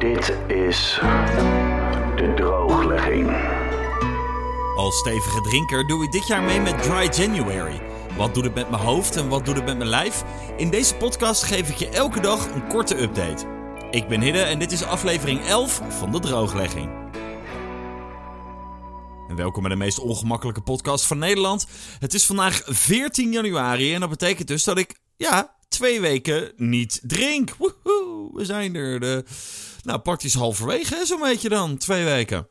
Dit is de drooglegging. Als stevige drinker doe ik dit jaar mee met Dry January. Wat doet het met mijn hoofd en wat doet het met mijn lijf? In deze podcast geef ik je elke dag een korte update. Ik ben Hidde en dit is aflevering 11 van de drooglegging. En welkom bij de meest ongemakkelijke podcast van Nederland. Het is vandaag 14 januari en dat betekent dus dat ik, ja, twee weken niet drink. Woehoe, we zijn er. De, nou, praktisch halverwege, zo'n beetje dan. Twee weken.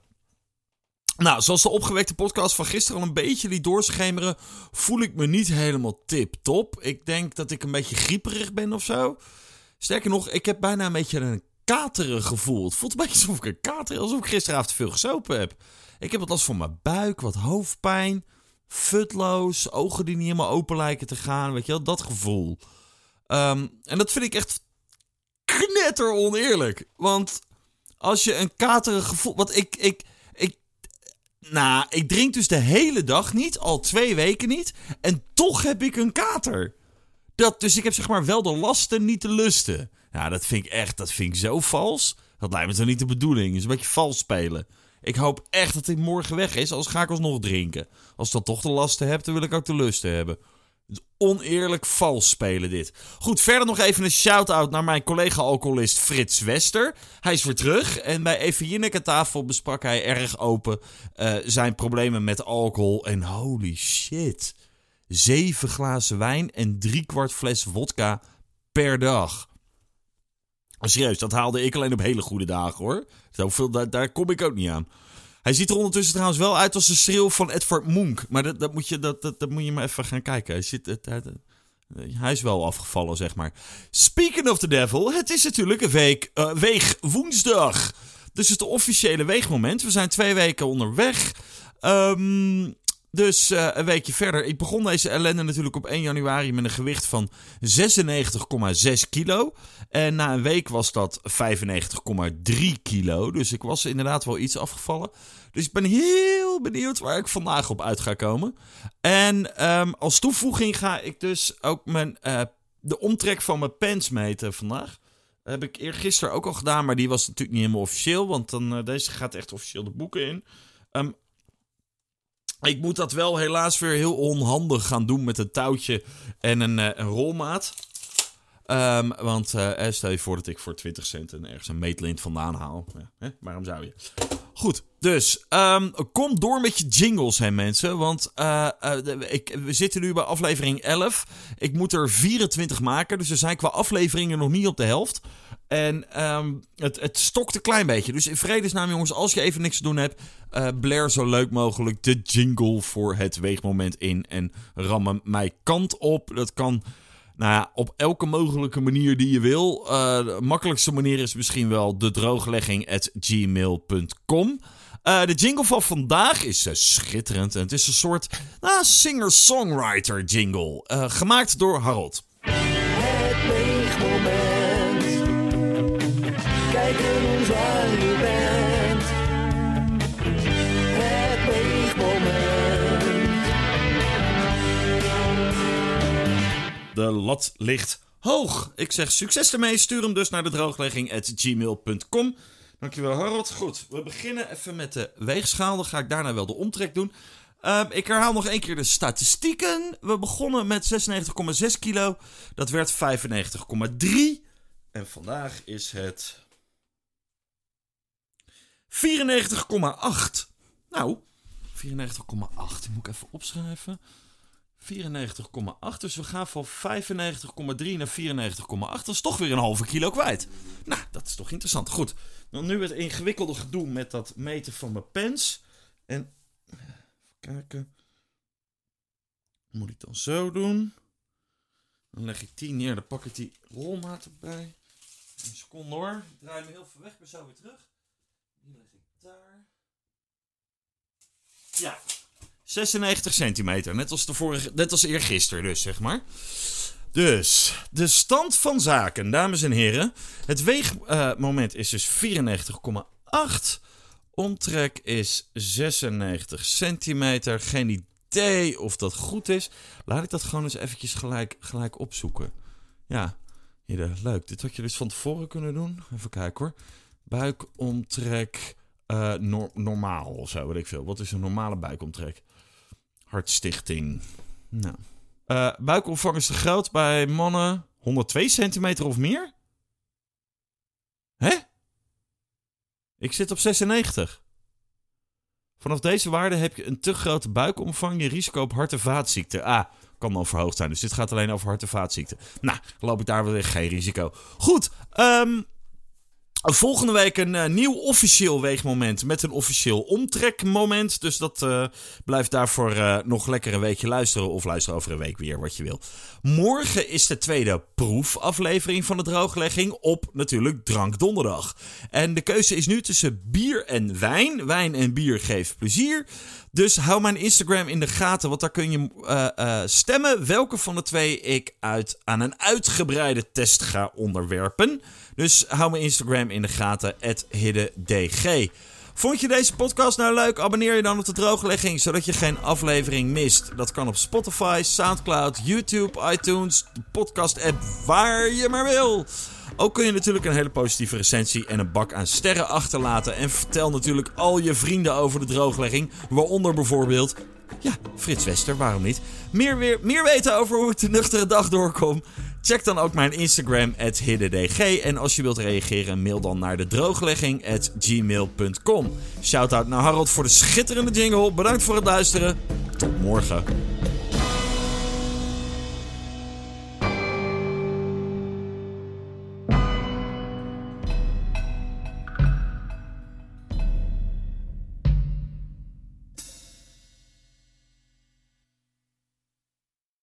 Nou, zoals de opgewekte podcast van gisteren al een beetje liet doorschemeren, voel ik me niet helemaal tip-top. Ik denk dat ik een beetje grieperig ben of zo. Sterker nog, ik heb bijna een beetje een katerig gevoel. Het voelt een beetje alsof ik een kater alsof ik gisteravond veel gesopen heb. Ik heb wat last van mijn buik, wat hoofdpijn, futloos, ogen die niet helemaal open lijken te gaan, weet je wel, dat gevoel. Ehm, en dat vind ik echt knetter oneerlijk. Want als je een katerig gevoel. Want ik, ik, ik. Nou, ik drink dus de hele dag niet, al twee weken niet. En toch heb ik een kater. Dat, dus ik heb zeg maar wel de lasten, niet de lusten. Ja, dat vind ik echt, dat vind ik zo vals. Dat lijkt me zo niet de bedoeling. Is een beetje vals spelen. Ik hoop echt dat hij morgen weg is, anders ga ik alsnog drinken. Als ik toch de lasten heb, dan wil ik ook de lusten hebben. Oneerlijk vals spelen dit. Goed, verder nog even een shout-out naar mijn collega-alcoholist Frits Wester. Hij is weer terug en bij Even Jinnek aan tafel besprak hij erg open uh, zijn problemen met alcohol. En holy shit, zeven glazen wijn en drie kwart fles vodka per dag. Serieus, dat haalde ik alleen op hele goede dagen hoor. Zoveel, daar, daar kom ik ook niet aan. Hij ziet er ondertussen trouwens wel uit als de schreeuw van Edvard Munch. Maar dat, dat, moet, je, dat, dat, moet je maar even gaan kijken. Hij, het, hij is wel afgevallen, zeg maar. Speaking of the devil, het is natuurlijk een week, weeg woensdag. Dus het officiële weegmoment. We zijn twee weken onderweg. Um, dus uh, een weekje verder. Ik begon deze ellende natuurlijk op 1 januari met een gewicht van 96,6 kilo. En na een week was dat 95,3 kilo. Dus ik was inderdaad wel iets afgevallen. Dus ik ben heel benieuwd waar ik vandaag op uit ga komen. En um, als toevoeging ga ik dus ook mijn, uh, de omtrek van mijn pens meten vandaag. Dat heb ik eergisteren ook al gedaan, maar die was natuurlijk niet helemaal officieel. Want dan, uh, deze gaat echt officieel de boeken in. Um, ik moet dat wel helaas weer heel onhandig gaan doen met een touwtje en een, uh, een rolmaat. Um, want uh, stel je voor dat ik voor 20 cent ergens een meetlint vandaan haal. Ja, hè? Waarom zou je? Goed, dus um, kom door met je jingles, hè mensen. Want uh, uh, ik, we zitten nu bij aflevering 11. Ik moet er 24 maken, dus er zijn qua afleveringen nog niet op de helft. En um, het, het stokt een klein beetje. Dus in vredesnaam, jongens, als je even niks te doen hebt, uh, blair zo leuk mogelijk de jingle voor het weegmoment in. En ram hem mij kant op. Dat kan nou ja, op elke mogelijke manier die je wil. Uh, de makkelijkste manier is misschien wel de drooglegging.gmail.com. Uh, de jingle van vandaag is uh, schitterend. En het is een soort nou, singer-songwriter jingle. Uh, gemaakt door Harold. Het weegmoment. Kijk eens je De lat ligt hoog. Ik zeg succes ermee. Stuur hem dus naar de drooglegging.gmail.com. Dankjewel Harold. Goed, we beginnen even met de weegschaal. Dan ga ik daarna wel de omtrek doen. Uh, ik herhaal nog één keer de statistieken. We begonnen met 96,6 kilo. Dat werd 95,3. En vandaag is het 94,8. Nou, 94,8. Die moet ik even opschrijven. 94,8. Dus we gaan van 95,3 naar 94,8. Dat is toch weer een halve kilo kwijt. Nou, dat is toch interessant. Goed. Dan nu het ingewikkelde gedoe met dat meten van mijn pens. En. Even kijken. Moet ik dan zo doen? Dan leg ik die neer. Dan pak ik die rolmaat erbij. Een seconde hoor. Ik draai me heel veel weg. Ik ben zo weer terug. Die leg ik daar. Ja. 96 centimeter. Net als, de vorige, net als eergisteren dus, zeg maar. Dus, de stand van zaken, dames en heren. Het weegmoment uh, is dus 94,8. Omtrek is 96 centimeter. Geen idee of dat goed is. Laat ik dat gewoon eens eventjes gelijk, gelijk opzoeken. Ja, hier, leuk. Dit had je dus van tevoren kunnen doen. Even kijken hoor. buikomtrek eh, nor- normaal of zo, ik veel. Wat is een normale buikomtrek? Hartstichting. Nou. Eh, buikomvang is te groot bij mannen 102 centimeter of meer? Hè? Ik zit op 96. Vanaf deze waarde heb je een te grote buikomvang. Je risico op hart- en vaatziekten. Ah, kan dan verhoogd zijn. Dus dit gaat alleen over hart- en vaatziekten. Nou, loop ik daar wel weer geen risico. Goed, ehm... Volgende week een eh, nieuw officieel weegmoment met een officieel omtrekmoment. Dus dat eh, blijft daarvoor eh, nog lekker een weekje luisteren. Of luister over een week weer, wat je wil. Morgen is de tweede proefaflevering van de drooglegging op natuurlijk Drankdonderdag. En de keuze is nu tussen bier en wijn. Wijn en bier geeft plezier. Dus hou mijn Instagram in de gaten, want daar kun je stemmen welke van de twee ik uit aan een uitgebreide test ga onderwerpen. Dus hou mijn Instagram in de gaten, hiddendg. Vond je deze podcast nou leuk? Abonneer je dan op de drooglegging, zodat je geen aflevering mist. Dat kan op Spotify, Soundcloud, YouTube, iTunes, de podcast-app, waar je maar wil. Ook kun je natuurlijk een hele positieve recensie en een bak aan sterren achterlaten. En vertel natuurlijk al je vrienden over de drooglegging, waaronder bijvoorbeeld... Ja, Frits Wester, waarom niet? Meer, weer, meer weten over hoe ik de nuchtere dag doorkom? Check dan ook mijn Instagram, hiddendg. En als je wilt reageren, mail dan naar de drooglegging gmail.com. Shoutout naar Harold voor de schitterende jingle. Bedankt voor het luisteren. Tot morgen.